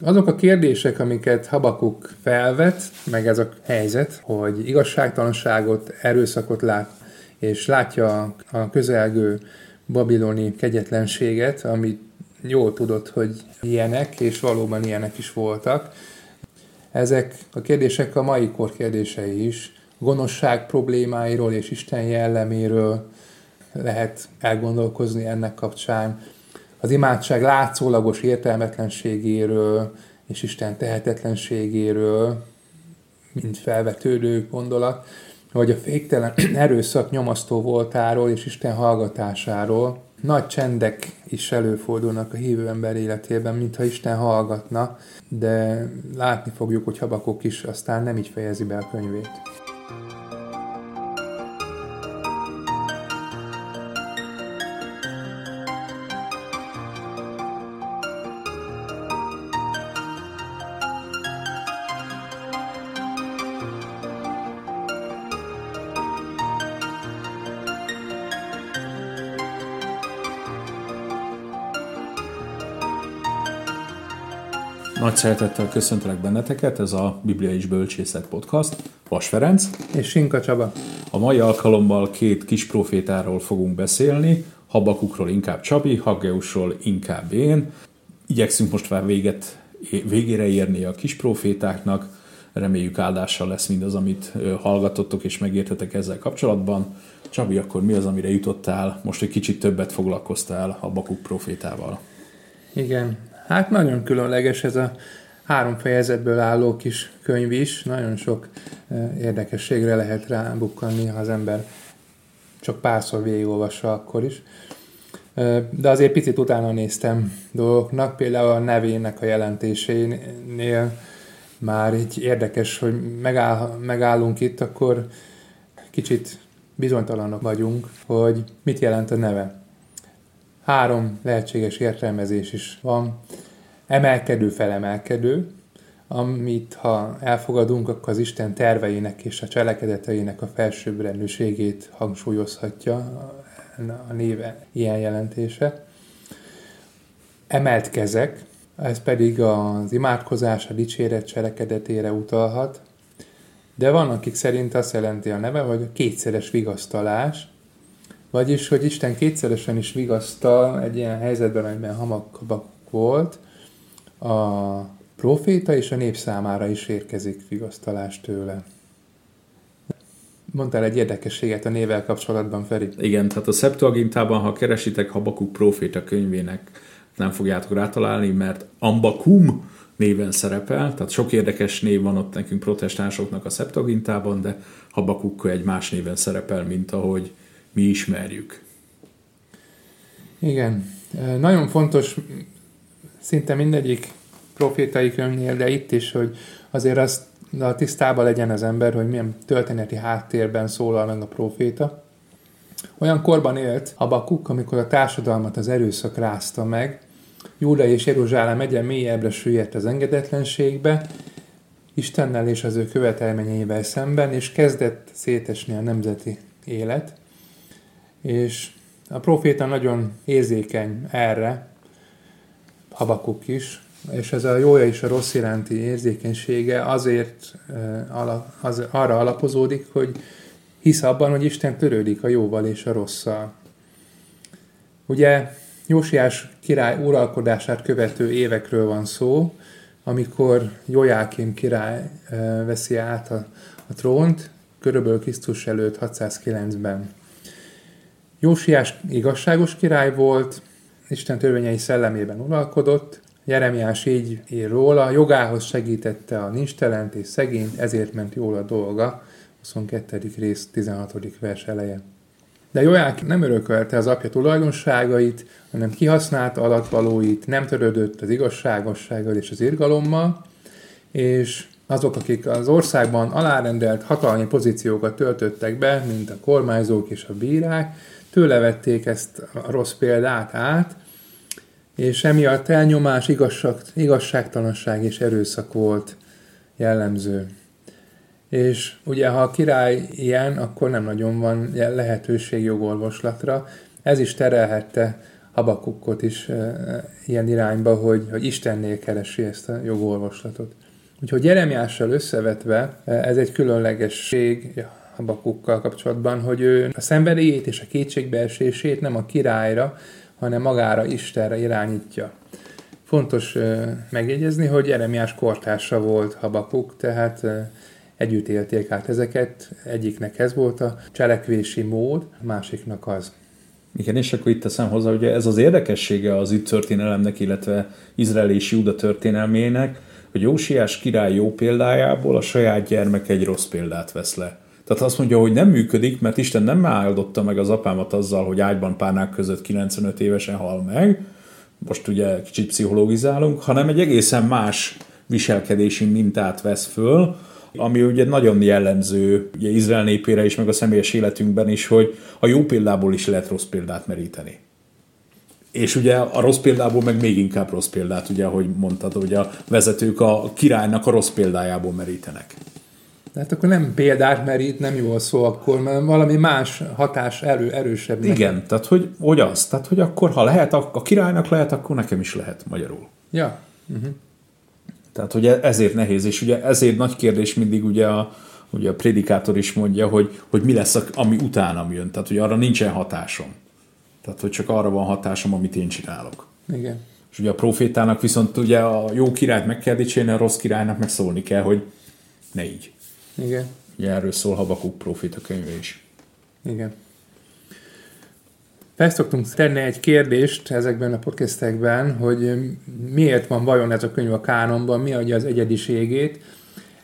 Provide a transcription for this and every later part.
Azok a kérdések, amiket Habakuk felvet, meg ez a helyzet, hogy igazságtalanságot, erőszakot lát, és látja a közelgő babiloni kegyetlenséget, amit jól tudott, hogy ilyenek, és valóban ilyenek is voltak. Ezek a kérdések a mai kor kérdései is. Gonoszság problémáiról és Isten jelleméről lehet elgondolkozni ennek kapcsán. Az imádság látszólagos értelmetlenségéről és Isten tehetetlenségéről, mint felvetődő gondolat, vagy a féktelen erőszak nyomasztó voltáról és Isten hallgatásáról. Nagy csendek is előfordulnak a hívő ember életében, mintha Isten hallgatna, de látni fogjuk, hogy Habakok is aztán nem így fejezi be a könyvét. Nagy szeretettel köszöntelek benneteket, ez a Biblia és Bölcsészet Podcast. Vas Ferenc. És Sinka Csaba. A mai alkalommal két kis profétáról fogunk beszélni, Habakukról inkább Csabi, Haggeusról inkább én. Igyekszünk most már véget, végére érni a kis profétáknak, reméljük áldással lesz mindaz, amit hallgatottok és megértetek ezzel kapcsolatban. Csabi, akkor mi az, amire jutottál? Most egy kicsit többet foglalkoztál Habakuk profétával. Igen, Hát nagyon különleges ez a három fejezetből álló kis könyv is, nagyon sok érdekességre lehet rábukkanni, ha az ember csak párszor végigolvassa akkor is. De azért picit utána néztem dolgoknak, például a nevének a jelentésénél már így érdekes, hogy megáll, megállunk itt, akkor kicsit bizonytalanok vagyunk, hogy mit jelent a neve. Három lehetséges értelmezés is van. Emelkedő, felemelkedő, amit ha elfogadunk, akkor az Isten terveinek és a cselekedeteinek a felsőbbrendűségét hangsúlyozhatja a néve ilyen jelentése. Emelt kezek, ez pedig az imádkozás, a dicséret cselekedetére utalhat, de van, akik szerint azt jelenti a neve, hogy a kétszeres vigasztalás, vagyis, hogy Isten kétszeresen is vigasztal egy ilyen helyzetben, amiben hamakabak volt, a proféta és a nép számára is érkezik vigasztalás tőle. Mondtál egy érdekességet a nével kapcsolatban, Feri. Igen, tehát a Septuagintában, ha keresitek Habakuk proféta könyvének, nem fogjátok rátalálni, mert Ambakum néven szerepel, tehát sok érdekes név van ott nekünk protestánsoknak a Septuagintában, de Habakuk egy más néven szerepel, mint ahogy mi ismerjük. Igen. Nagyon fontos szinte mindegyik profétai könyvnél, de itt is, hogy azért azt a tisztában legyen az ember, hogy milyen történeti háttérben szólal meg a proféta. Olyan korban élt Habakuk, amikor a társadalmat az erőszak rázta meg, Júda és Jeruzsálem egyen mélyebbre süllyedt az engedetlenségbe, Istennel és az ő követelményeivel szemben, és kezdett szétesni a nemzeti élet és a proféta nagyon érzékeny erre, Habakuk is, és ez a jója és a rossz iránti érzékenysége azért az, arra alapozódik, hogy hisz abban, hogy Isten törődik a jóval és a rosszal. Ugye Jósiás király uralkodását követő évekről van szó, amikor Jojákim király veszi át a, a trónt, körülbelül Krisztus előtt 609-ben. Jósiás igazságos király volt, Isten törvényei szellemében uralkodott, Jeremiás így ír róla, jogához segítette a nincstelent és szegényt, ezért ment jól a dolga, 22. rész 16. vers eleje. De Joják nem örökölte az apja tulajdonságait, hanem kihasználta alatvalóit, nem törődött az igazságossággal és az irgalommal, és azok, akik az országban alárendelt hatalmi pozíciókat töltöttek be, mint a kormányzók és a bírák, tőle ezt a rossz példát át, és emiatt elnyomás, igazság, igazságtalanság és erőszak volt jellemző. És ugye, ha a király ilyen, akkor nem nagyon van lehetőség jogorvoslatra. Ez is terelhette Habakukot is ilyen irányba, hogy, hogy Istennél keresi ezt a jogorvoslatot. Úgyhogy Jeremiással összevetve ez egy különlegesség Habakukkal kapcsolatban, hogy ő a szenvedélyét és a kétségbeesését nem a királyra, hanem magára Istenre irányítja. Fontos megjegyezni, hogy Jeremiás kortársa volt Habakuk, tehát együtt élték át ezeket, egyiknek ez volt a cselekvési mód, másiknak az. Igen, és akkor itt teszem hozzá, hogy ez az érdekessége az itt történelemnek, illetve Izrael és Júda történelmének, hogy Jósiás király jó példájából a saját gyermek egy rossz példát vesz le. Tehát azt mondja, hogy nem működik, mert Isten nem áldotta meg az apámat azzal, hogy ágyban párnák között 95 évesen hal meg, most ugye kicsit pszichológizálunk, hanem egy egészen más viselkedési mintát vesz föl, ami ugye nagyon jellemző ugye Izrael népére is, meg a személyes életünkben is, hogy a jó példából is lehet rossz példát meríteni. És ugye a rossz példából meg még inkább rossz példát, ugye, ahogy mondtad, hogy a vezetők a királynak a rossz példájából merítenek. Tehát akkor nem példát merít, nem jó a szó akkor, mert valami más hatás erő, erősebb. Igen, nekem. tehát hogy, hogy az, tehát hogy akkor ha lehet, a királynak lehet, akkor nekem is lehet magyarul. Ja. Uh-huh. Tehát ugye ezért nehéz, és ugye ezért nagy kérdés mindig ugye a, ugye a prédikátor is mondja, hogy, hogy mi lesz, ami utánam jön. Tehát, hogy arra nincsen hatásom. Tehát, hogy csak arra van hatásom, amit én csinálok. Igen. És ugye a profétának viszont ugye a jó királyt meg kell dicsérni, a rossz királynak meg szólni kell, hogy ne így. Igen. Ugye erről szól Habakuk proféta könyve is. Igen. Felszoktunk tenni egy kérdést ezekben a podcastekben, hogy miért van vajon ez a könyv a kánonban, mi adja az egyediségét.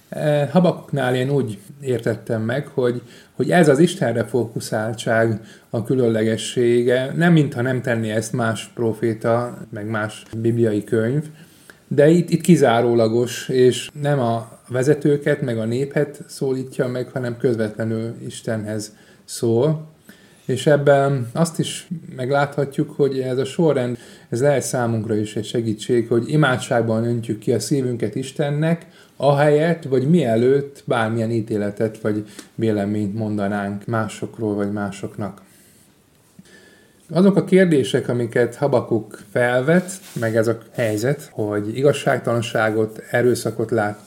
E, Habakuknál én úgy értettem meg, hogy, hogy ez az Istenre fókuszáltság a különlegessége, nem mintha nem tenné ezt más proféta, meg más bibliai könyv, de itt, itt kizárólagos, és nem a vezetőket, meg a népet szólítja meg, hanem közvetlenül Istenhez szól. És ebben azt is megláthatjuk, hogy ez a sorrend, ez lehet számunkra is egy segítség, hogy imádságban öntjük ki a szívünket Istennek, ahelyett, vagy mielőtt bármilyen ítéletet vagy véleményt mondanánk másokról vagy másoknak. Azok a kérdések, amiket Habakuk felvet, meg ez a helyzet, hogy igazságtalanságot, erőszakot lát,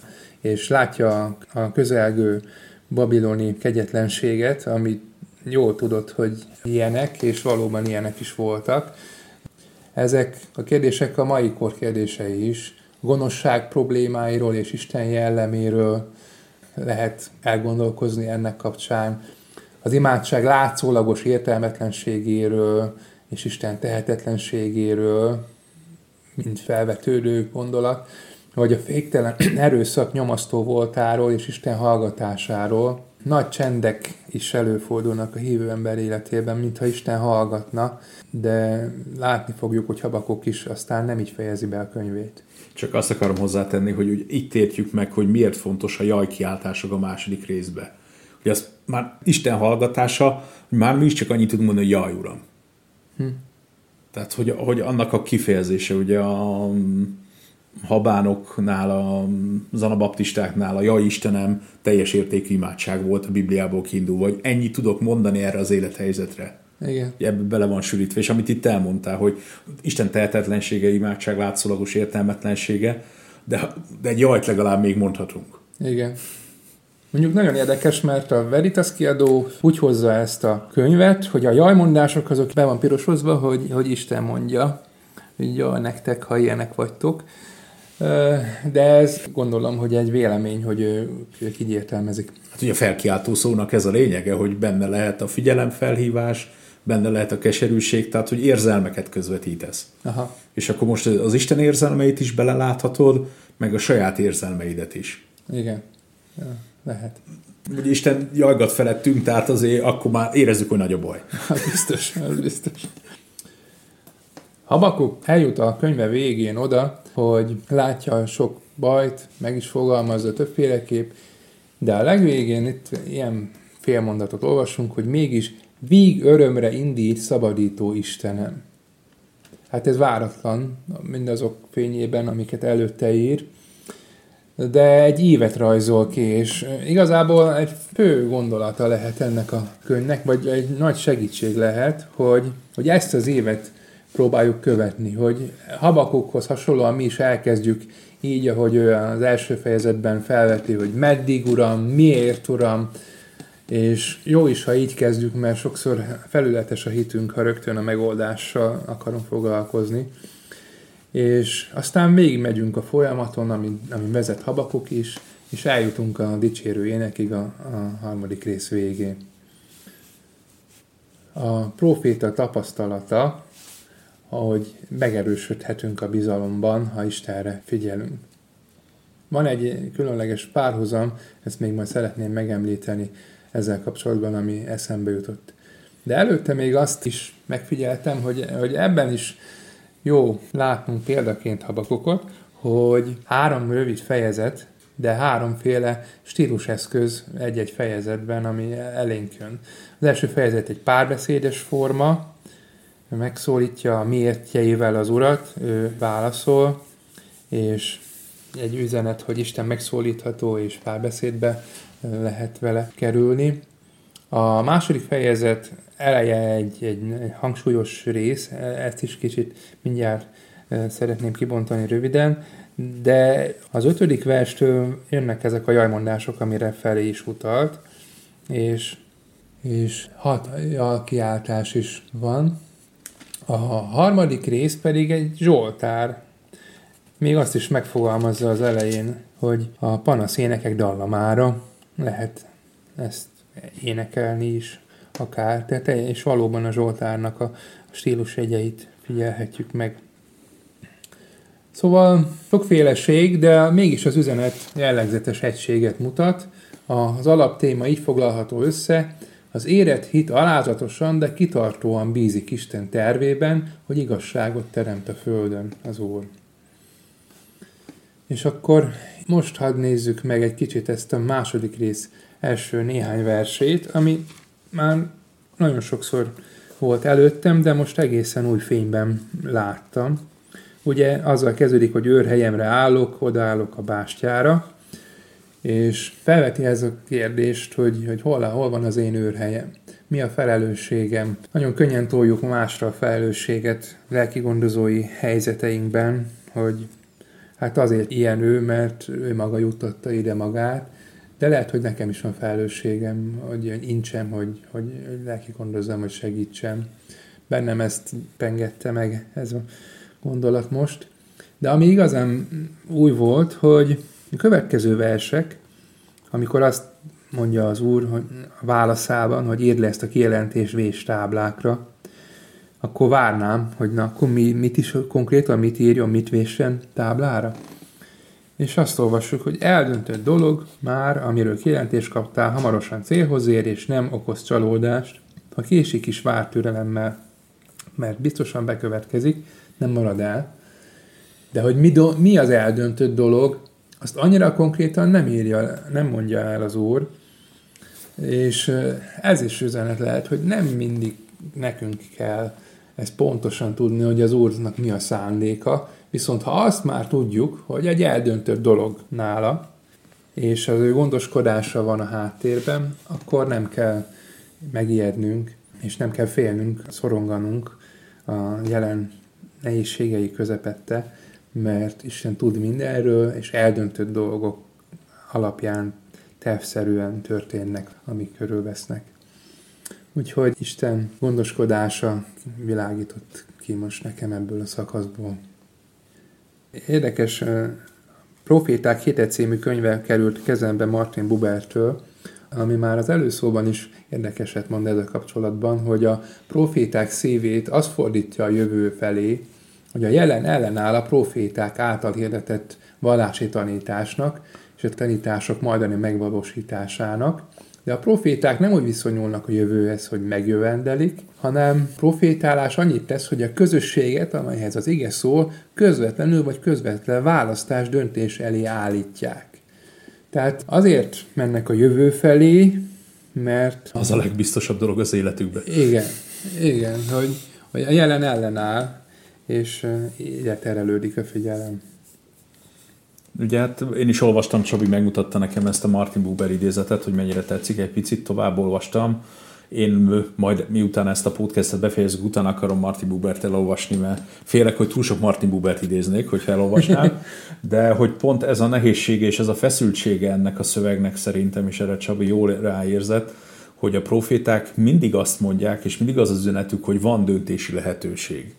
és látja a közelgő babiloni kegyetlenséget, amit jól tudott, hogy ilyenek, és valóban ilyenek is voltak. Ezek a kérdések a mai kor kérdései is. Gonoszság problémáiról és Isten jelleméről lehet elgondolkozni ennek kapcsán. Az imádság látszólagos értelmetlenségéről és Isten tehetetlenségéről, mint felvetődő gondolat, vagy a féktelen erőszak nyomasztó voltáról és Isten hallgatásáról, nagy csendek is előfordulnak a hívő ember életében, mintha Isten hallgatna, de látni fogjuk, hogy Habakok is aztán nem így fejezi be a könyvét. Csak azt akarom hozzátenni, hogy úgy itt értjük meg, hogy miért fontos a jajkiáltások a második részbe. Hogy az már Isten hallgatása, hogy már mi is csak annyit tudunk mondani, hogy jaj, uram. Hm. Tehát, hogy, hogy annak a kifejezése, ugye a habánoknál, a zanabaptistáknál a Jaj Istenem teljes értékű imádság volt a Bibliából kiindulva, vagy ennyit tudok mondani erre az élethelyzetre. Igen. Ebbe bele van sűrítve, és amit itt elmondtál, hogy Isten tehetetlensége, imádság látszólagos értelmetlensége, de, de egy jajt legalább még mondhatunk. Igen. Mondjuk nagyon érdekes, mert a Veritas kiadó úgy hozza ezt a könyvet, hogy a jajmondások azok be van pirosozva, hogy, hogy Isten mondja, hogy jaj, nektek, ha ilyenek vagytok. De ez gondolom, hogy egy vélemény, hogy ők így értelmezik. Hát ugye a felkiáltó szónak ez a lényege, hogy benne lehet a figyelemfelhívás, benne lehet a keserűség, tehát hogy érzelmeket közvetítesz. Aha. És akkor most az Isten érzelmeit is beleláthatod, meg a saját érzelmeidet is. Igen, ja, lehet. Hogy Isten jajgat felettünk, tehát azért akkor már érezzük, hogy nagy a baj. Hát biztos, az biztos. Habakuk eljut a könyve végén oda, hogy látja sok bajt, meg is fogalmazza többféleképp, de a legvégén itt ilyen félmondatot olvasunk, hogy mégis víg örömre indít szabadító Istenem. Hát ez váratlan, mindazok fényében, amiket előtte ír, de egy évet rajzol ki, és igazából egy fő gondolata lehet ennek a könyvnek, vagy egy nagy segítség lehet, hogy, hogy ezt az évet próbáljuk követni, hogy Habakukhoz hasonlóan mi is elkezdjük így, ahogy ő az első fejezetben felveti, hogy meddig, Uram, miért, Uram, és jó is, ha így kezdjük, mert sokszor felületes a hitünk, ha rögtön a megoldással akarunk foglalkozni. És aztán végig megyünk a folyamaton, ami, ami vezet Habakuk is, és eljutunk a dicsérő énekig a, a harmadik rész végén. A proféta tapasztalata, ahogy megerősödhetünk a bizalomban, ha Istenre figyelünk. Van egy különleges párhuzam, ezt még majd szeretném megemlíteni ezzel kapcsolatban, ami eszembe jutott. De előtte még azt is megfigyeltem, hogy, hogy ebben is jó látnunk példaként Habakukot, hogy három rövid fejezet, de háromféle stíluseszköz egy-egy fejezetben, ami elénk jön. Az első fejezet egy párbeszédes forma, megszólítja a miértjeivel az urat, ő válaszol, és egy üzenet, hogy Isten megszólítható és párbeszédbe lehet vele kerülni. A második fejezet eleje egy, egy hangsúlyos rész, ezt is kicsit mindjárt szeretném kibontani röviden, de az ötödik verstől jönnek ezek a jajmondások, amire felé is utalt, és, és hat kiáltás is van. A harmadik rész pedig egy zsoltár. Még azt is megfogalmazza az elején, hogy a panasz énekek dallamára lehet ezt énekelni is akár, tehát és valóban a Zsoltárnak a stílus jegyeit figyelhetjük meg. Szóval sokféleség, de mégis az üzenet jellegzetes egységet mutat. Az alaptéma így foglalható össze, az érett hit alázatosan, de kitartóan bízik Isten tervében, hogy igazságot teremt a földön az Úr. És akkor most hadd nézzük meg egy kicsit ezt a második rész első néhány versét, ami már nagyon sokszor volt előttem, de most egészen új fényben láttam. Ugye azzal kezdődik, hogy őrhelyemre állok, odaállok a bástyára, és felveti ez a kérdést, hogy, hogy hol, hol van az én őrhelyem, mi a felelősségem. Nagyon könnyen toljuk másra a felelősséget lelkigondozói helyzeteinkben, hogy hát azért ilyen ő, mert ő maga juttatta ide magát, de lehet, hogy nekem is van felelősségem, hogy incsem, hogy, hogy lelkigondozzam, hogy segítsem. Bennem ezt pengette meg ez a gondolat most. De ami igazán új volt, hogy a következő versek, amikor azt mondja az úr hogy a válaszában, hogy írd le ezt a kijelentés vés táblákra, akkor várnám, hogy na, akkor mi, mit is konkrétan mit írjon, mit véssen táblára. És azt olvassuk, hogy eldöntött dolog már, amiről kijelentést kaptál, hamarosan célhoz ér, és nem okoz csalódást, ha késik is vár türelemmel, mert biztosan bekövetkezik, nem marad el. De hogy mi, do, mi az eldöntött dolog, azt annyira konkrétan nem írja, nem mondja el az Úr, és ez is üzenet lehet, hogy nem mindig nekünk kell ezt pontosan tudni, hogy az Úrnak mi a szándéka, viszont ha azt már tudjuk, hogy egy eldöntött dolog nála, és az ő gondoskodása van a háttérben, akkor nem kell megijednünk, és nem kell félnünk, szoronganunk a jelen nehézségei közepette, mert Isten tud mindenről, és eldöntött dolgok alapján tervszerűen történnek, amik körülvesznek. Úgyhogy Isten gondoskodása világított ki most nekem ebből a szakaszból. Érdekes, Proféták Hite című könyve került kezembe Martin Bubertől, ami már az előszóban is érdekeset mond ezzel kapcsolatban, hogy a proféták szívét az fordítja a jövő felé, hogy a jelen ellenáll a proféták által hirdetett vallási tanításnak és a tanítások majdani megvalósításának, de a proféták nem úgy viszonyulnak a jövőhez, hogy megjövendelik, hanem profétálás annyit tesz, hogy a közösséget, amelyhez az ige szól, közvetlenül vagy közvetlen választás döntés elé állítják. Tehát azért mennek a jövő felé, mert... Az a legbiztosabb dolog az életükben. Igen, igen, hogy, hogy a jelen ellenáll, és ide terelődik a figyelem. Ugye hát én is olvastam, Csabi megmutatta nekem ezt a Martin Buber idézetet, hogy mennyire tetszik, egy picit tovább olvastam, Én majd miután ezt a podcastet befejezzük, utána akarom Martin Bubert elolvasni, mert félek, hogy túl sok Martin Bubert idéznék, hogyha elolvasnám, de hogy pont ez a nehézsége és ez a feszültsége ennek a szövegnek szerintem, és erre Csabi jól ráérzett, hogy a proféták mindig azt mondják, és mindig az az üzenetük, hogy van döntési lehetőség.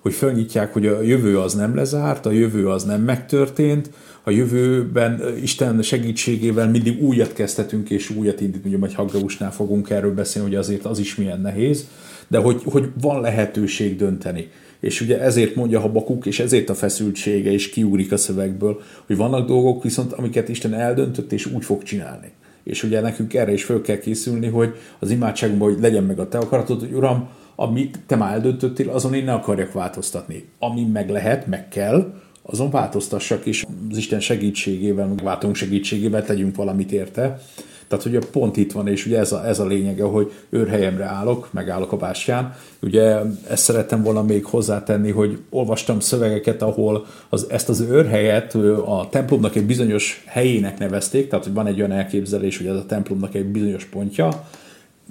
Hogy fölnyitják, hogy a jövő az nem lezárt, a jövő az nem megtörtént, a jövőben Isten segítségével mindig újat kezdhetünk, és újat indít, ugye majd Haggausnál fogunk erről beszélni, hogy azért az is milyen nehéz, de hogy, hogy van lehetőség dönteni. És ugye ezért mondja Habakuk, és ezért a feszültsége is kiúrik a szövegből, hogy vannak dolgok viszont, amiket Isten eldöntött, és úgy fog csinálni. És ugye nekünk erre is föl kell készülni, hogy az imádságunkban, hogy legyen meg a te akaratod, hogy Uram, amit te már eldöntöttél, azon én ne akarjak változtatni. Ami meg lehet, meg kell, azon változtassak, és az Isten segítségével, meg váltunk segítségével tegyünk valamit érte. Tehát ugye pont itt van, és ugye ez a, ez a lényege, hogy őrhelyemre állok, megállok a bástyán. Ugye ezt szerettem volna még hozzátenni, hogy olvastam szövegeket, ahol az, ezt az őrhelyet a templomnak egy bizonyos helyének nevezték, tehát hogy van egy olyan elképzelés, hogy ez a templomnak egy bizonyos pontja,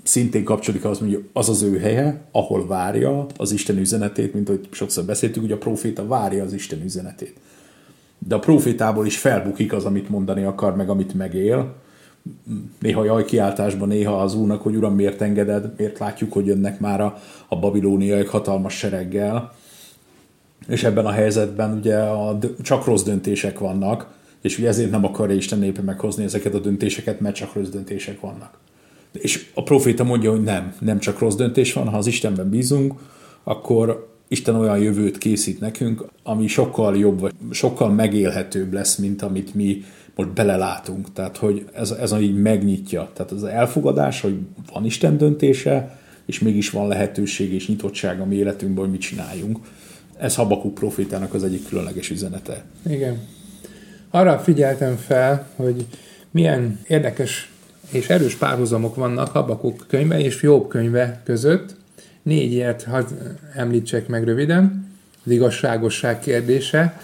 szintén kapcsolódik az, hogy az az ő helye, ahol várja az Isten üzenetét, mint hogy sokszor beszéltük, hogy a proféta várja az Isten üzenetét. De a profétából is felbukik az, amit mondani akar, meg amit megél. Néha jaj kiáltásban, néha az úrnak, hogy uram, miért engeded, miért látjuk, hogy jönnek már a, a babilóniaiak hatalmas sereggel. És ebben a helyzetben ugye a, csak rossz döntések vannak, és ugye ezért nem akarja Isten népe meghozni ezeket a döntéseket, mert csak rossz döntések vannak. És a proféta mondja, hogy nem, nem csak rossz döntés van, ha az Istenben bízunk, akkor Isten olyan jövőt készít nekünk, ami sokkal jobb, vagy sokkal megélhetőbb lesz, mint amit mi most belelátunk. Tehát, hogy ez, ez így megnyitja. Tehát az elfogadás, hogy van Isten döntése, és mégis van lehetőség és nyitottság a mi életünkben, hogy mit csináljunk. Ez Habakuk profétának az egyik különleges üzenete. Igen. Arra figyeltem fel, hogy milyen érdekes és erős párhuzamok vannak Habakuk könyve és Jobb könyve között. Négy ilyet hadd említsek meg röviden. Az igazságosság kérdése.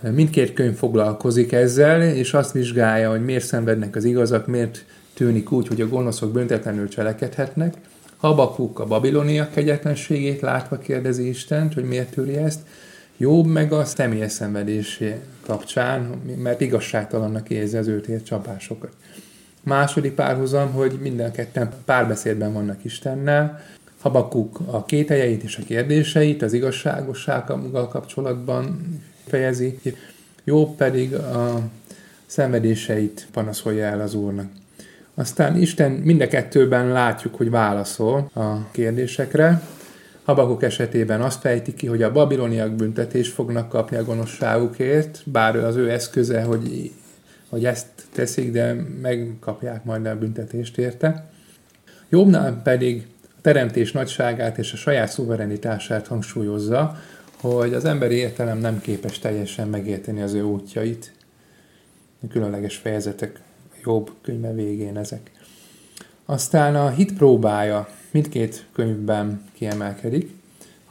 Mindkét könyv foglalkozik ezzel, és azt vizsgálja, hogy miért szenvednek az igazak, miért tűnik úgy, hogy a gonoszok büntetlenül cselekedhetnek. Habakuk a babiloniak kegyetlenségét látva kérdezi Istent, hogy miért tűri ezt. Jobb meg a személyes szenvedésé kapcsán, mert igazságtalannak érzi az őt ért csapásokat. Második párhuzam, hogy minden ketten párbeszédben vannak Istennel, Habakuk a kételjeit és a kérdéseit az igazságossággal kapcsolatban fejezi, Jobb pedig a szenvedéseit panaszolja el az Úrnak. Aztán Isten mind a kettőben látjuk, hogy válaszol a kérdésekre. Habakuk esetében azt fejti ki, hogy a babiloniak büntetést fognak kapni a gonoszságukért, bár az ő eszköze, hogy hogy ezt teszik, de megkapják majd a büntetést érte. Jobbnál pedig a teremtés nagyságát és a saját szuverenitását hangsúlyozza, hogy az emberi értelem nem képes teljesen megérteni az ő útjait. Különleges fejezetek jobb könyve végén ezek. Aztán a hit próbája mindkét könyvben kiemelkedik.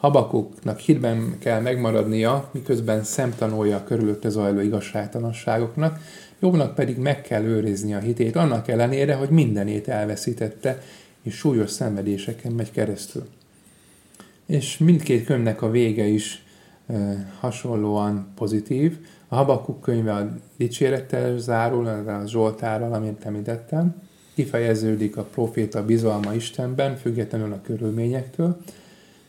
Habakuknak hitben kell megmaradnia, miközben szemtanulja a körülötte zajló igazságtalanságoknak, Jobbnak pedig meg kell őrizni a hitét, annak ellenére, hogy mindenét elveszítette, és súlyos szenvedéseken megy keresztül. És mindkét könyvnek a vége is e, hasonlóan pozitív. A Habakuk könyve a dicsérettel zárul, a Zsoltárral, amit említettem. Kifejeződik a proféta bizalma Istenben, függetlenül a körülményektől.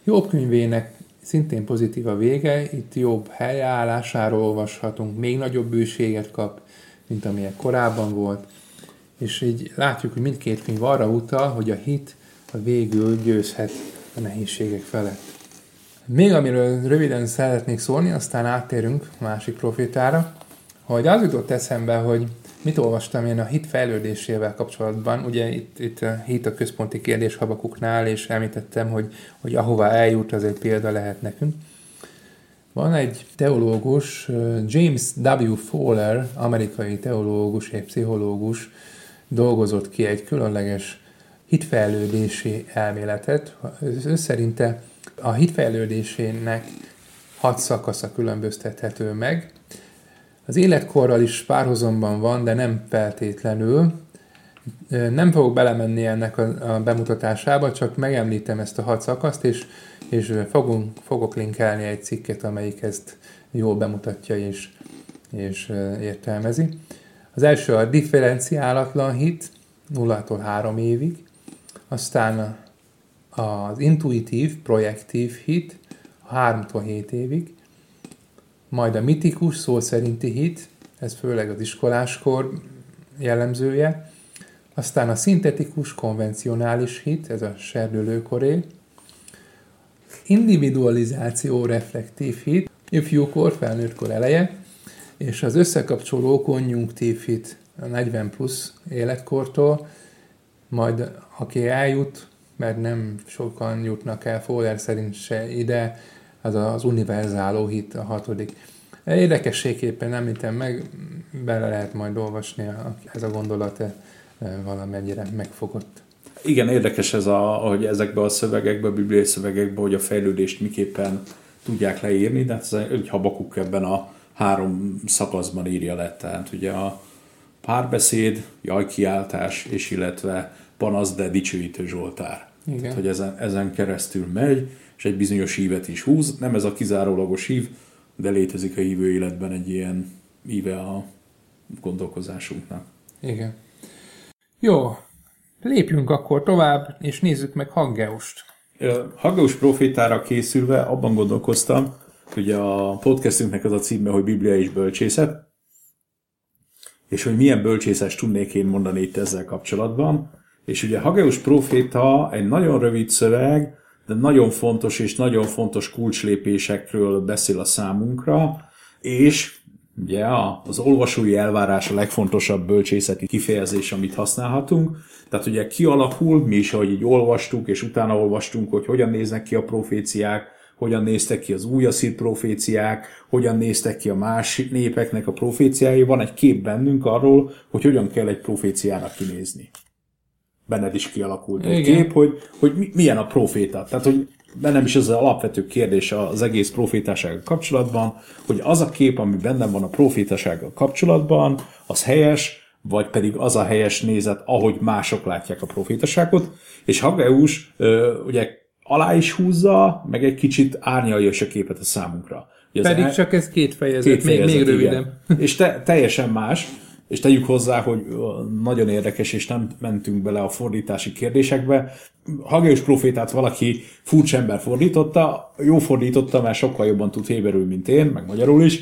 Jobb könyvének szintén pozitív a vége, itt jobb helyállásáról olvashatunk, még nagyobb bőséget kap, mint amilyen korábban volt, és így látjuk, hogy mindkét könyv arra utal, hogy a hit a végül győzhet a nehézségek felett. Még amiről röviden szeretnék szólni, aztán áttérünk a másik profétára, hogy az jutott eszembe, hogy mit olvastam én a hit fejlődésével kapcsolatban. Ugye itt, itt a hit a központi kérdés Habakuknál, és említettem, hogy, hogy ahova eljut, az egy példa lehet nekünk. Van egy teológus, James W. Fowler, amerikai teológus és pszichológus dolgozott ki egy különleges hitfejlődési elméletet. Ő szerinte a hitfejlődésének hat szakasza különböztethető meg. Az életkorral is párhuzamban van, de nem feltétlenül. Nem fogok belemenni ennek a, a bemutatásába, csak megemlítem ezt a hat szakaszt, és, és fogunk, fogok linkelni egy cikket, amelyik ezt jól bemutatja és, és értelmezi. Az első a differenciálatlan hit, 0-tól 3 évig, aztán az intuitív, projektív hit, 3-tól 7 évig, majd a mitikus, szó szerinti hit, ez főleg az iskoláskor jellemzője, aztán a szintetikus, konvencionális hit, ez a serdülőkoré, individualizáció, reflektív hit, ifjúkor, felnőttkor eleje, és az összekapcsoló konjunktív hit a 40 plusz életkortól, majd aki eljut, mert nem sokan jutnak el Fowler szerint se ide, az az univerzáló hit a hatodik. Érdekességképpen említem meg, bele lehet majd olvasni, ez a gondolat e, valamennyire megfogott. Igen, érdekes ez, a, hogy ezekbe a szövegekbe, a bibliai szövegekbe, hogy a fejlődést miképpen tudják leírni, de hát ez egy habakuk ebben a három szakaszban írja le. Tehát ugye a párbeszéd, jajkiáltás, és illetve panasz, de dicsőítő Zsoltár. Igen. Tehát, hogy ezen, ezen keresztül megy, és egy bizonyos hívet is húz. Nem ez a kizárólagos hív, de létezik a hívő életben egy ilyen íve a gondolkozásunknak. Igen. Jó, lépjünk akkor tovább, és nézzük meg Haggeust. Haggeus profétára készülve abban gondolkoztam, hogy a podcastünknek az a címe, hogy Biblia és bölcsészet, és hogy milyen bölcsészes tudnék én mondani itt ezzel kapcsolatban. És ugye Hageus proféta egy nagyon rövid szöveg, de nagyon fontos és nagyon fontos kulcslépésekről beszél a számunkra, és ugye az olvasói elvárás a legfontosabb bölcsészeti kifejezés, amit használhatunk. Tehát ugye kialakul, mi is, ahogy így olvastuk, és utána olvastunk, hogy hogyan néznek ki a proféciák, hogyan néztek ki az új asszír proféciák, hogyan néztek ki a más népeknek a proféciái. Van egy kép bennünk arról, hogy hogyan kell egy proféciának kinézni benned is kialakult egy kép, hogy, hogy milyen a proféta. Tehát, hogy bennem is ez az alapvető kérdés az egész profétasággal kapcsolatban, hogy az a kép, ami bennem van a profétasággal kapcsolatban, az helyes, vagy pedig az a helyes nézet, ahogy mások látják a profétaságot, és Hageus ugye alá is húzza, meg egy kicsit árnyalja is a képet a számunkra. Ugye pedig el... csak ez két fejezet, két fejezet még, még röviden. És te, teljesen más, és tegyük hozzá, hogy nagyon érdekes, és nem mentünk bele a fordítási kérdésekbe. Hageus profétát valaki furcsa ember fordította, jó fordította, mert sokkal jobban tud héberül, mint én, meg magyarul is,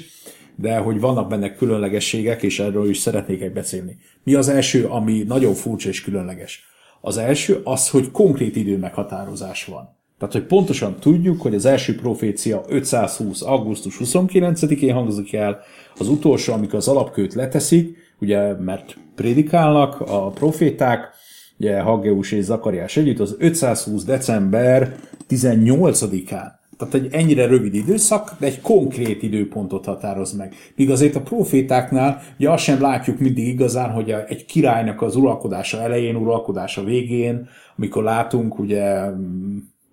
de hogy vannak benne különlegességek, és erről is szeretnék egy beszélni. Mi az első, ami nagyon furcsa és különleges? Az első az, hogy konkrét időmeghatározás van. Tehát, hogy pontosan tudjuk, hogy az első profécia 520. augusztus 29-én hangzik el, az utolsó, amikor az alapkőt leteszik, ugye, mert prédikálnak a proféták, ugye Haggeus és Zakariás együtt, az 520. december 18-án. Tehát egy ennyire rövid időszak, de egy konkrét időpontot határoz meg. Míg azért a profétáknál ugye azt sem látjuk mindig igazán, hogy egy királynak az uralkodása elején, uralkodása végén, amikor látunk ugye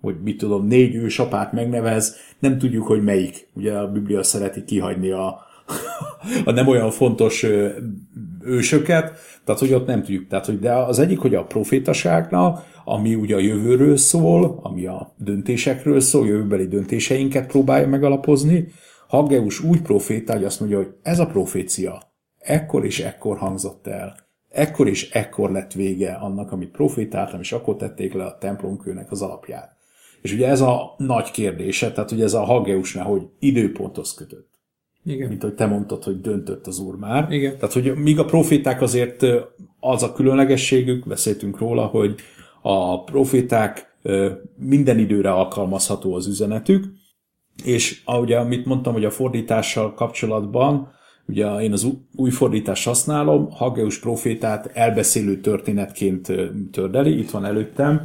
hogy mit tudom, négy ősapát megnevez, nem tudjuk, hogy melyik. Ugye a Biblia szereti kihagyni a, a nem olyan fontos ősöket, tehát hogy ott nem tudjuk. Tehát, hogy de az egyik, hogy a profétaságnak, ami ugye a jövőről szól, ami a döntésekről szól, jövőbeli döntéseinket próbálja megalapozni, Haggeus úgy proféta, hogy azt mondja, hogy ez a profécia ekkor és ekkor hangzott el. Ekkor és ekkor lett vége annak, amit profétáltam, és akkor tették le a templomkőnek az alapját. És ugye ez a nagy kérdése, tehát ugye ez a Haggeusnál, hogy időponthoz kötött. Igen. Mint hogy te mondtad, hogy döntött az úr már. Igen. Tehát, hogy míg a proféták azért az a különlegességük, beszéltünk róla, hogy a proféták minden időre alkalmazható az üzenetük, és ahogy amit mondtam, hogy a fordítással kapcsolatban, ugye én az új fordítást használom, Haggeus profétát elbeszélő történetként tördeli, itt van előttem,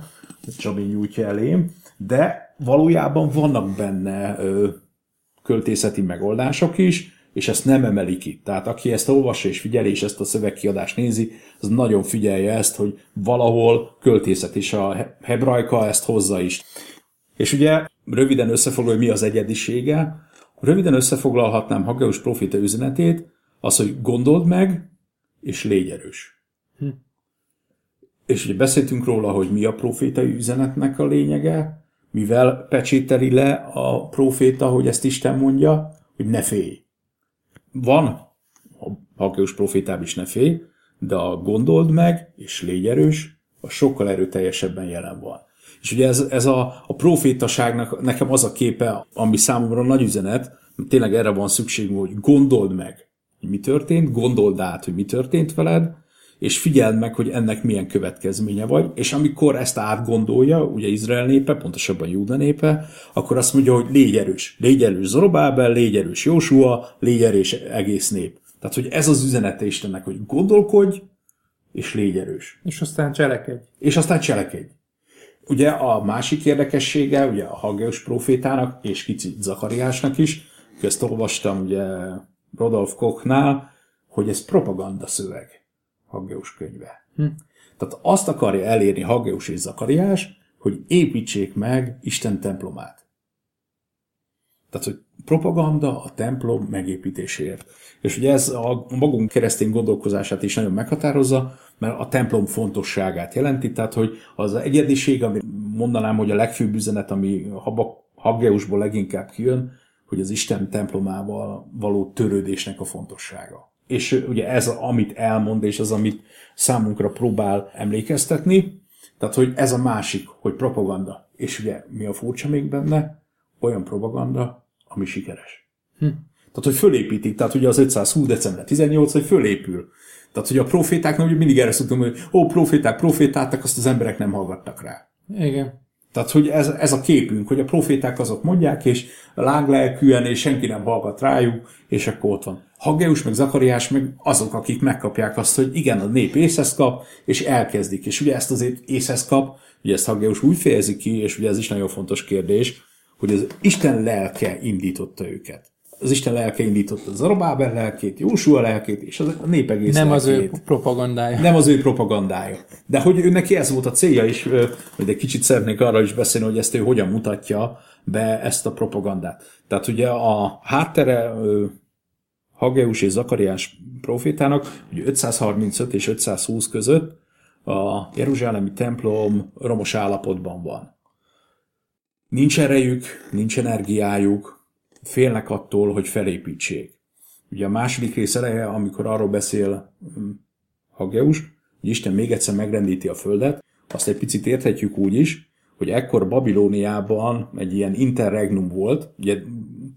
Csabi nyújtja elém, de valójában vannak benne költészeti megoldások is, és ezt nem emeli ki. Tehát aki ezt olvassa és figyeli, és ezt a szövegkiadást nézi, az nagyon figyelje ezt, hogy valahol költészet is a hebrajka ezt hozza is. És ugye röviden összefoglalja, hogy mi az egyedisége. Röviden összefoglalhatnám Hageus profita üzenetét, az, hogy gondold meg, és légy erős. Hm. És ugye beszéltünk róla, hogy mi a profétai üzenetnek a lényege, mivel pecsételi le a proféta, hogy ezt Isten mondja, hogy ne félj. Van, a Hakeus profétában is ne félj, de a gondold meg, és légy erős, a sokkal erőteljesebben jelen van. És ugye ez, ez a, a profétaságnak nekem az a képe, ami számomra nagy üzenet, tényleg erre van szükség, hogy gondold meg, hogy mi történt, gondold át, hogy mi történt veled, és figyeld meg, hogy ennek milyen következménye vagy, és amikor ezt átgondolja, ugye Izrael népe, pontosabban Júda népe, akkor azt mondja, hogy légy erős. Légy erős Zorobábel, légy erős Jósua, légy erős egész nép. Tehát, hogy ez az üzenete Istennek, hogy gondolkodj, és légy erős. És aztán cselekedj. És aztán cselekedj. Ugye a másik érdekessége, ugye a Hageus profétának, és kicsit Zakariásnak is, ezt olvastam ugye Rodolf Kochnál, hogy ez propaganda szöveg, Hageus könyve. Hm. Tehát azt akarja elérni Hageus és Zakariás, hogy építsék meg Isten templomát. Tehát, hogy propaganda a templom megépítéséért. És ugye ez a magunk keresztény gondolkozását is nagyon meghatározza, mert a templom fontosságát jelenti, tehát hogy az egyediség, ami mondanám, hogy a legfőbb üzenet, ami Haggeusból leginkább kijön, hogy az Isten templomával való törődésnek a fontossága. És ugye ez, amit elmond, és az, amit számunkra próbál emlékeztetni, tehát, hogy ez a másik, hogy propaganda. És ugye mi a furcsa még benne? Olyan propaganda, ami sikeres. Hm. Tehát, hogy fölépítik, tehát ugye az 520 december 18, hogy fölépül. Tehát, hogy a profétáknak ugye mindig erre szoktunk, hogy ó, proféták, profétáltak, azt az emberek nem hallgattak rá. Igen. Tehát, hogy ez, ez a képünk, hogy a proféták azok mondják, és láglelkűen, és senki nem hallgat rájuk, és akkor ott van. Haggeus meg Zakariás meg azok, akik megkapják azt, hogy igen, a nép észhez kap, és elkezdik. És ugye ezt azért észhez kap, ugye ezt Haggeus úgy fejezi ki, és ugye ez is nagyon fontos kérdés, hogy az Isten lelke indította őket az Isten lelke indította Zarabáber lelkét, Jósua lelkét, és a nép egész Nem lelkét. az ő propagandája. Nem az ő propagandája. De hogy ő neki ez volt a célja, és hogy egy kicsit szeretnék arra is beszélni, hogy ezt ő hogyan mutatja be ezt a propagandát. Tehát ugye a háttere Hageus és Zakariás profétának, hogy 535 és 520 között a Jeruzsálemi templom romos állapotban van. Nincs erejük, nincs energiájuk, félnek attól, hogy felépítsék. Ugye a második rész eleje, amikor arról beszél hm, Hageus, hogy Isten még egyszer megrendíti a földet, azt egy picit érthetjük úgy is, hogy ekkor Babilóniában egy ilyen interregnum volt, ugye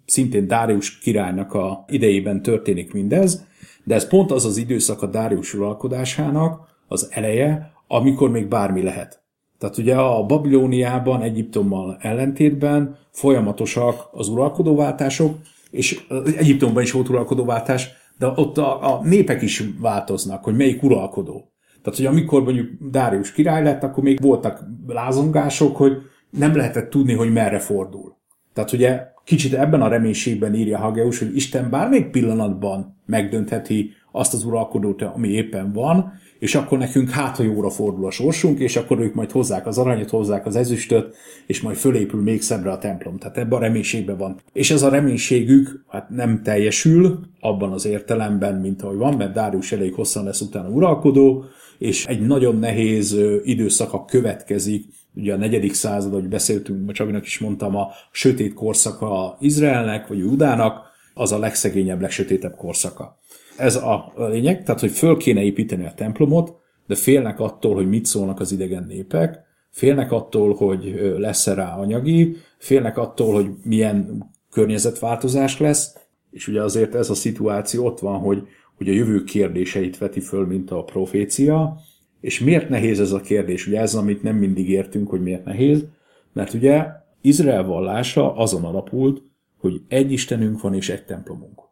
szintén Dárius királynak a idejében történik mindez, de ez pont az az időszak a Dárius uralkodásának az eleje, amikor még bármi lehet. Tehát ugye a Babilóniában, Egyiptommal ellentétben folyamatosak az uralkodóváltások, és Egyiptomban is volt uralkodóváltás, de ott a, a népek is változnak, hogy melyik uralkodó. Tehát, hogy amikor mondjuk Dárius király lett, akkor még voltak lázongások, hogy nem lehetett tudni, hogy merre fordul. Tehát ugye kicsit ebben a reménységben írja Hageus, hogy Isten bármelyik pillanatban megdöntheti azt az uralkodót, ami éppen van, és akkor nekünk hát, ha jóra fordul a sorsunk, és akkor ők majd hozzák az aranyat, hozzák az ezüstöt, és majd fölépül még szebbre a templom. Tehát ebben a reménységben van. És ez a reménységük hát nem teljesül abban az értelemben, mint ahogy van, mert Dárius elég hosszan lesz utána uralkodó, és egy nagyon nehéz időszaka következik, ugye a negyedik század, ahogy beszéltünk, Csabinak is mondtam, a sötét korszaka Izraelnek, vagy Judának, az a legszegényebb, legsötétebb korszaka. Ez a lényeg, tehát, hogy föl kéne építeni a templomot, de félnek attól, hogy mit szólnak az idegen népek, félnek attól, hogy lesz-e rá anyagi, félnek attól, hogy milyen környezetváltozás lesz, és ugye azért ez a szituáció ott van, hogy, hogy a jövő kérdéseit veti föl, mint a profécia, és miért nehéz ez a kérdés? Ugye ez, amit nem mindig értünk, hogy miért nehéz, mert ugye Izrael vallása azon alapult, hogy egy Istenünk van és egy templomunk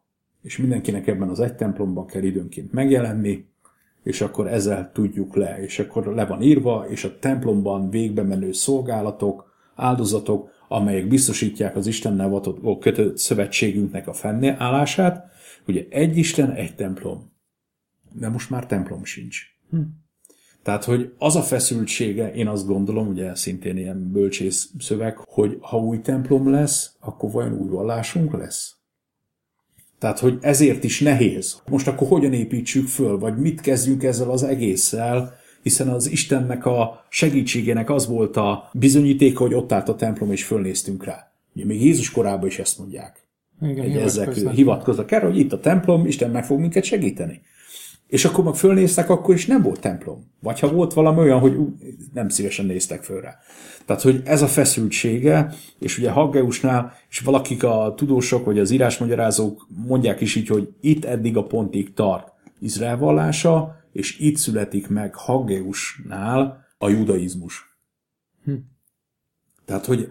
és mindenkinek ebben az egy templomban kell időnként megjelenni, és akkor ezzel tudjuk le, és akkor le van írva, és a templomban végbe menő szolgálatok, áldozatok, amelyek biztosítják az Istennel kötött szövetségünknek a fennállását. Ugye egy Isten, egy templom. De most már templom sincs. Hm. Tehát, hogy az a feszültsége, én azt gondolom, ugye szintén ilyen bölcsész szöveg, hogy ha új templom lesz, akkor vajon új vallásunk lesz? Tehát, hogy ezért is nehéz. Most akkor hogyan építsük föl, vagy mit kezdjünk ezzel az egésszel, hiszen az Istennek a segítségének az volt a bizonyítéka, hogy ott állt a templom, és fölnéztünk rá. Ugye még Jézus korában is ezt mondják. Igen, Egy ezek hivatkoznak. erre, hogy itt a templom, Isten meg fog minket segíteni. És akkor meg fölnéztek, akkor is nem volt templom. Vagy ha volt valami olyan, hogy nem szívesen néztek föl rá. Tehát, hogy ez a feszültsége, és ugye Haggeusnál, és valakik a tudósok, vagy az írásmagyarázók mondják is így, hogy itt eddig a pontig tart Izrael vallása, és itt születik meg Haggeusnál a judaizmus. Tehát, hogy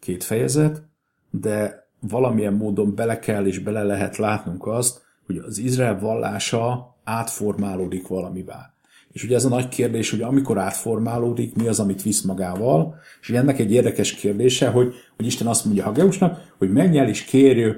két fejezet, de valamilyen módon bele kell és bele lehet látnunk azt, hogy az Izrael vallása átformálódik valamivá. És ugye ez a nagy kérdés, hogy amikor átformálódik, mi az, amit visz magával, és ennek egy érdekes kérdése, hogy, hogy Isten azt mondja Hageusnak, hogy menj el és kérj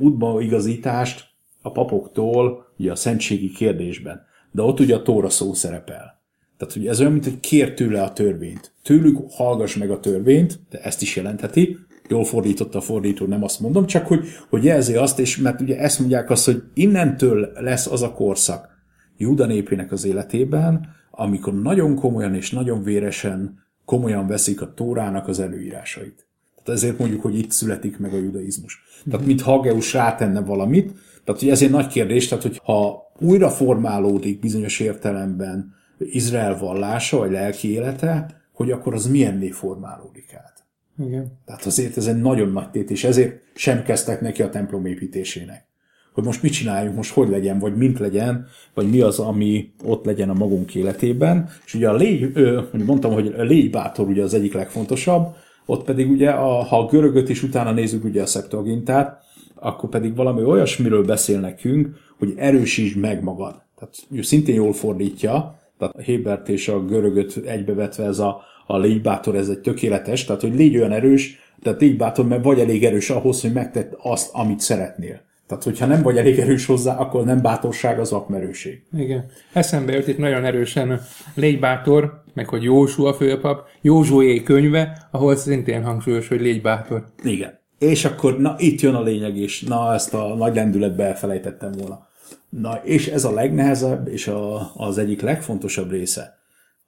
útba igazítást a papoktól ugye a szentségi kérdésben. De ott ugye a Tóra szó szerepel. Tehát ugye ez olyan, mint hogy kér tőle a törvényt. Tőlük hallgass meg a törvényt, de ezt is jelentheti, jól fordította a fordító, nem azt mondom, csak hogy, hogy jelzi azt, és mert ugye ezt mondják azt, hogy innentől lesz az a korszak Júda népének az életében, amikor nagyon komolyan és nagyon véresen komolyan veszik a Tórának az előírásait. Tehát ezért mondjuk, hogy itt születik meg a judaizmus. Tehát mint Hageus rátenne valamit, tehát hogy ezért nagy kérdés, tehát hogy ha újra formálódik bizonyos értelemben Izrael vallása, vagy lelki élete, hogy akkor az milyenné formálódik át. Igen. Tehát azért ez egy nagyon nagy tét, és ezért sem kezdtek neki a templom építésének. Hogy most mit csináljunk, most hogy legyen, vagy mint legyen, vagy mi az, ami ott legyen a magunk életében. És ugye a légy, ö, mondtam, hogy a légy bátor ugye az egyik legfontosabb, ott pedig ugye, a, ha a görögöt is utána nézzük ugye a szeptagintát, akkor pedig valami olyasmiről beszél nekünk, hogy erősítsd meg magad. Tehát ő szintén jól fordítja, tehát a Hébert és a görögöt egybevetve ez a, a légy bátor, ez egy tökéletes, tehát hogy légy olyan erős, tehát légy bátor, mert vagy elég erős ahhoz, hogy megtett azt, amit szeretnél. Tehát, hogyha nem vagy elég erős hozzá, akkor nem bátorság, az akmerőség. Igen. Eszembe jött itt nagyon erősen Légy bátor, meg hogy Jósua főpap, Józsué könyve, ahol szintén hangsúlyos, hogy légy bátor. Igen. És akkor, na itt jön a lényeg is. Na, ezt a nagy lendületbe elfelejtettem volna. Na, és ez a legnehezebb, és a, az egyik legfontosabb része.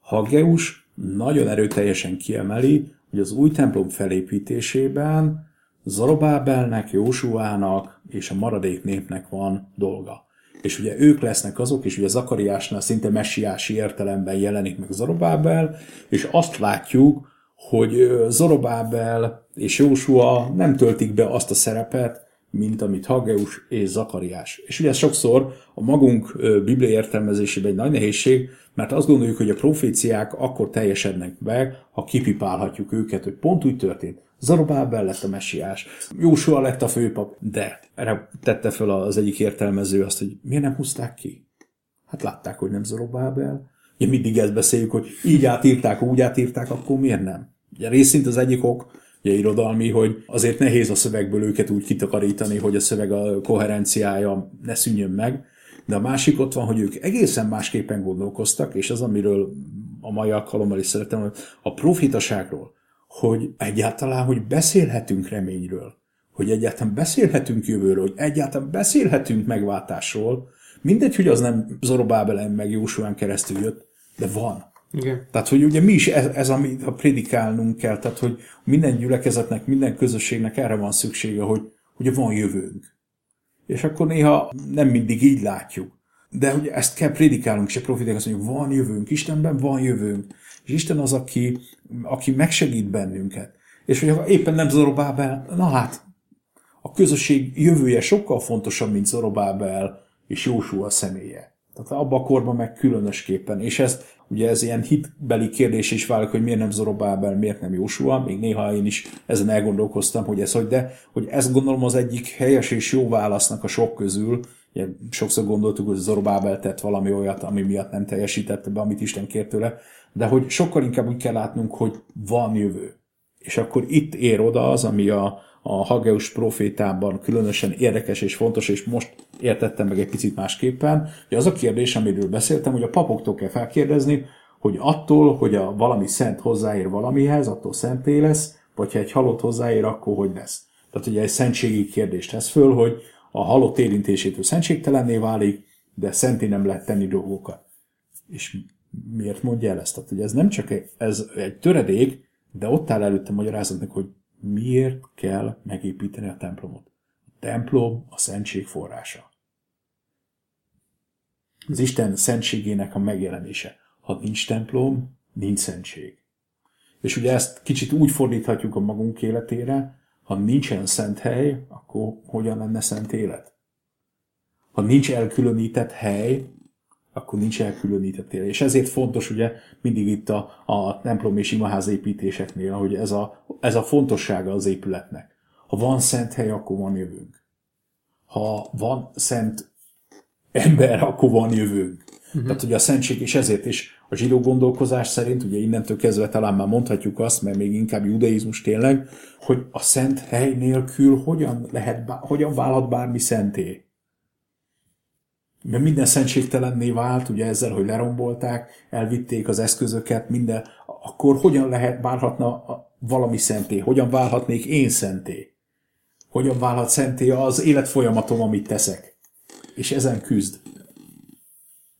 Haggeus nagyon erőteljesen kiemeli, hogy az új templom felépítésében Zorobábelnek, Jósuának és a maradék népnek van dolga. És ugye ők lesznek azok, és ugye Zakariásnál szinte messiási értelemben jelenik meg Zorobábel, és azt látjuk, hogy Zorobábel és Jósua nem töltik be azt a szerepet, mint amit Haggeus és Zakariás. És ugye ez sokszor a magunk biblia értelmezésében egy nagy nehézség, mert azt gondoljuk, hogy a proféciák akkor teljesednek meg, ha kipipálhatjuk őket, hogy pont úgy történt. Zarobábel lett a messiás, Jósua lett a főpap, de erre tette fel az egyik értelmező azt, hogy miért nem húzták ki? Hát látták, hogy nem Zorobábel. Ugye mindig ezt beszéljük, hogy így átírták, úgy átírták, akkor miért nem? Ugye részint az egyik ok, ugye irodalmi, hogy azért nehéz a szövegből őket úgy kitakarítani, hogy a szöveg a koherenciája ne szűnjön meg, de a másik ott van, hogy ők egészen másképpen gondolkoztak, és az, amiről a mai alkalommal is szeretem, hogy a profitaságról, hogy egyáltalán, hogy beszélhetünk reményről, hogy egyáltalán beszélhetünk jövőről, hogy egyáltalán beszélhetünk megváltásról, mindegy, hogy az nem Zorobábelen meg Jósuán keresztül jött, de van. Igen. Tehát, hogy ugye mi is ez, ez amit ha prédikálnunk kell, tehát, hogy minden gyülekezetnek, minden közösségnek erre van szüksége, hogy ugye van jövőnk. És akkor néha nem mindig így látjuk. De ugye ezt kell prédikálnunk, és a profitek azt mondjuk, van jövőnk, Istenben van jövőnk. És Isten az, aki, aki megsegít bennünket. És hogyha éppen nem Zorobábel, na hát, a közösség jövője sokkal fontosabb, mint Zorobábel és Jósua személye. Tehát abban a korban meg különösképpen. És ez ugye ez ilyen hitbeli kérdés is válik, hogy miért nem Zorobábel, miért nem Jósua. Még néha én is ezen elgondolkoztam, hogy ez hogy, de hogy ezt gondolom az egyik helyes és jó válasznak a sok közül. Ugye, sokszor gondoltuk, hogy Zorobábel tett valami olyat, ami miatt nem teljesítette be, amit Isten kért tőle, de hogy sokkal inkább úgy kell látnunk, hogy van jövő. És akkor itt ér oda az, ami a, a Hageus profétában különösen érdekes és fontos, és most értettem meg egy picit másképpen, hogy az a kérdés, amiről beszéltem, hogy a papoktól kell felkérdezni, hogy attól, hogy a valami szent hozzáér valamihez, attól szenté lesz, vagy ha egy halott hozzáér, akkor hogy lesz. Tehát ugye egy szentségi kérdést tesz föl, hogy a halott érintésétől szentségtelenné válik, de szenté nem lehet tenni dolgokat. És Miért mondja el ezt? Tehát, hogy ez nem csak egy, ez egy töredék, de ott áll előtte magyarázatnak, hogy miért kell megépíteni a templomot. A templom a szentség forrása. Az Isten szentségének a megjelenése. Ha nincs templom, nincs szentség. És ugye ezt kicsit úgy fordíthatjuk a magunk életére, ha nincsen szent hely, akkor hogyan lenne szent élet? Ha nincs elkülönített hely, akkor nincs elkülönített élet. És ezért fontos ugye mindig itt a, a templom és imaház építéseknél, hogy ez a, ez a fontossága az épületnek. Ha van szent hely, akkor van jövőnk. Ha van szent ember, akkor van jövőnk. Uh-huh. Tehát ugye a szentség, és ezért is a zsidó gondolkozás szerint, ugye innentől kezdve talán már mondhatjuk azt, mert még inkább judaizmus tényleg, hogy a szent hely nélkül hogyan, lehet, hogyan válhat bármi szenté. Mert minden szentségtelenné vált, ugye ezzel, hogy lerombolták, elvitték az eszközöket, minden, akkor hogyan lehet, válhatna valami szenté? Hogyan válhatnék én szenté? Hogyan válhat szenté az életfolyamatom, amit teszek? És ezen küzd.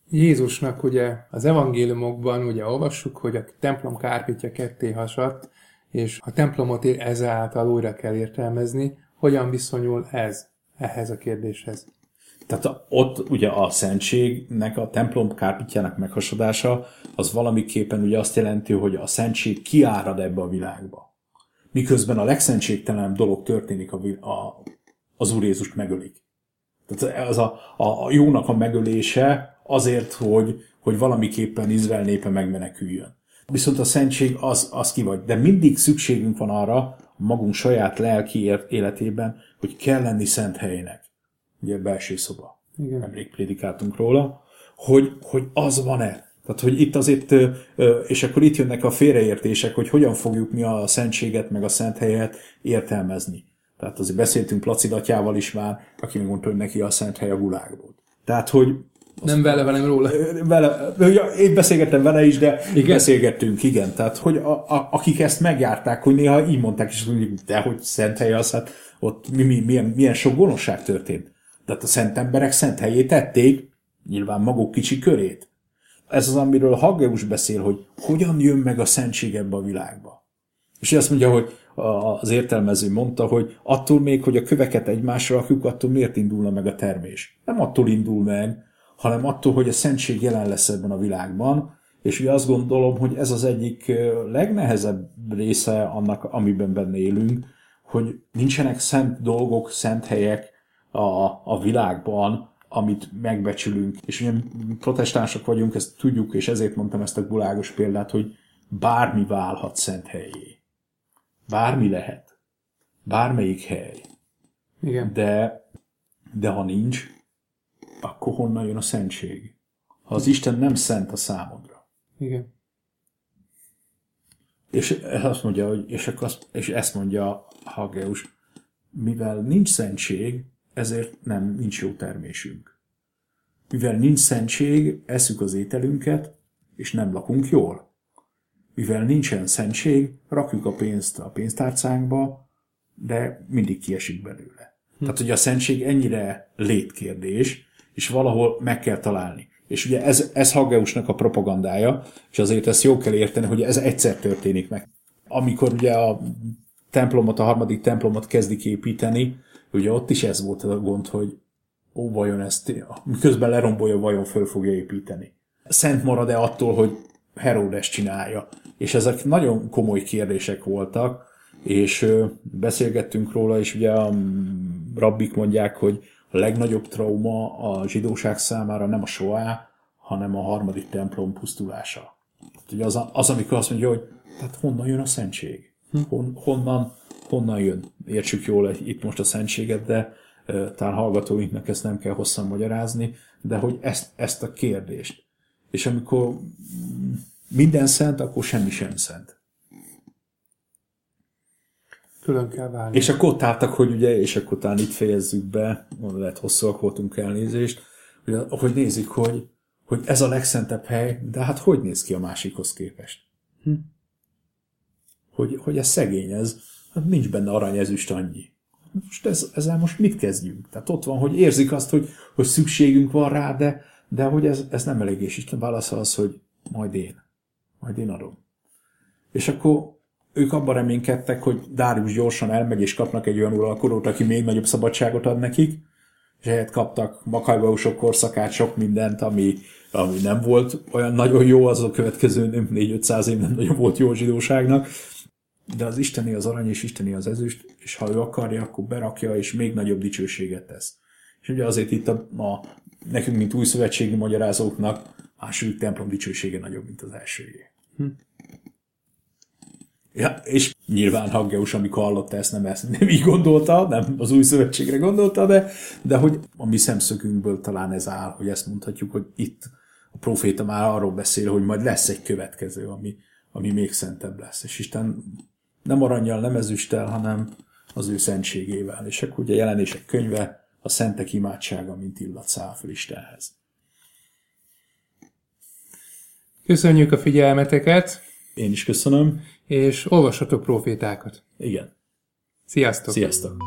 Jézusnak ugye az evangéliumokban ugye olvassuk, hogy a templom kárpítja ketté hasadt, és a templomot ezáltal újra kell értelmezni. Hogyan viszonyul ez ehhez a kérdéshez? Tehát ott ugye a szentségnek, a templom kárpítjának meghasadása, az valamiképpen ugye azt jelenti, hogy a szentség kiárad ebbe a világba. Miközben a legszentségtelenebb dolog történik, a, a, az Úr Jézust megölik. Tehát ez a, a jónak a megölése azért, hogy, hogy valamiképpen Izrael népe megmeneküljön. Viszont a szentség az, az ki vagy. De mindig szükségünk van arra, magunk saját lelki életében, hogy kell lenni szent helyének. Ugye belső szoba. Igen. Nemrég prédikáltunk róla, hogy, hogy az van-e. Tehát, hogy itt azért, és akkor itt jönnek a félreértések, hogy hogyan fogjuk mi a szentséget, meg a szent helyet értelmezni. Tehát azért beszéltünk Placid atyával is már, aki megmondta, hogy neki a szent hely a gulágból. Tehát, hogy nem vele, velem róla. Vele, ja, én beszélgettem vele is, de igen? beszélgettünk, igen. Tehát, hogy a, a, akik ezt megjárták, hogy néha így mondták, és mondjuk, de hogy szent hely az, hát ott mi, mi, milyen, milyen sok gonoszság történt. Tehát a szent emberek szent helyét tették, nyilván maguk kicsi körét. Ez az, amiről Haggeus beszél, hogy hogyan jön meg a szentség ebbe a világba. És azt mondja, hogy az értelmező mondta, hogy attól még, hogy a köveket egymásra rakjuk, attól miért indulna meg a termés? Nem attól indul meg, hanem attól, hogy a szentség jelen lesz ebben a világban, és ugye azt gondolom, hogy ez az egyik legnehezebb része annak, amiben benne élünk, hogy nincsenek szent dolgok, szent helyek a, a világban, amit megbecsülünk. És ugye protestánsok vagyunk, ezt tudjuk, és ezért mondtam ezt a gulágos példát, hogy bármi válhat szent helyé. Bármi lehet. Bármelyik hely. Igen. De, de ha nincs, akkor honnan jön a szentség? Ha az Isten nem szent a számodra. Igen. És azt mondja, hogy, és, akkor azt, és ezt mondja Hageus, mivel nincs szentség, ezért nem nincs jó termésünk. Mivel nincs szentség, eszük az ételünket, és nem lakunk jól. Mivel nincsen szentség, rakjuk a pénzt a pénztárcánkba, de mindig kiesik belőle. Hm. Tehát, hogy a szentség ennyire létkérdés, és valahol meg kell találni. És ugye ez, ez Haggeusnak a propagandája, és azért ezt jó kell érteni, hogy ez egyszer történik meg. Amikor ugye a templomot, a harmadik templomot kezdik építeni, ugye ott is ez volt a gond, hogy ó, vajon ezt, miközben lerombolja, vajon föl fogja építeni. Szent marad-e attól, hogy Herodes csinálja? És ezek nagyon komoly kérdések voltak, és beszélgettünk róla, és ugye a rabbik mondják, hogy a legnagyobb trauma a zsidóság számára nem a soá, hanem a harmadik templom pusztulása. Ugye az, az, amikor azt mondja, hogy tehát honnan jön a szentség? Hon, honnan, honnan jön? Értsük jól itt most a szentséget, de talán hallgatóinknak ezt nem kell hosszan magyarázni, de hogy ezt, ezt a kérdést. És amikor minden szent, akkor semmi sem szent külön kell válni. És akkor ott álltak, hogy ugye, és akkor talán itt fejezzük be, lehet hosszúak voltunk elnézést, hogy, hogy nézik, hogy, hogy ez a legszentebb hely, de hát hogy néz ki a másikhoz képest? Hm? Hogy, hogy ez szegény, ez, nincs benne arany, ezüst annyi. Most ez, ezzel most mit kezdjünk? Tehát ott van, hogy érzik azt, hogy, hogy szükségünk van rá, de, de hogy ez, ez nem elég, és Isten válasza az, hogy majd én. Majd én adom. És akkor ők abban reménykedtek, hogy Dárius gyorsan elmegy, és kapnak egy olyan uralkodót, aki még nagyobb szabadságot ad nekik, és ehhez kaptak makajbausok korszakát, sok mindent, ami, ami nem volt olyan nagyon jó, az a következő 4-500 év nem nagyon volt jó a zsidóságnak, de az isteni az arany, és isteni az ezüst, és ha ő akarja, akkor berakja, és még nagyobb dicsőséget tesz. És ugye azért itt a, a nekünk, mint új szövetségi magyarázóknak, második templom dicsősége nagyobb, mint az elsőjé. Hm. Ja, és nyilván Haggeus, amikor hallotta ezt, nem, ezt, nem így gondolta, nem az új szövetségre gondolta, de, de hogy a mi szemszögünkből talán ez áll, hogy ezt mondhatjuk, hogy itt a proféta már arról beszél, hogy majd lesz egy következő, ami, ami még szentebb lesz. És Isten nem aranyjal, nem ezüsttel, hanem az ő szentségével. És akkor ugye jelenések könyve, a szentek imádsága, mint illat száll fel Istenhez. Köszönjük a figyelmeteket! Én is köszönöm. És olvassatok profétákat. Igen. Sziasztok! Sziasztok!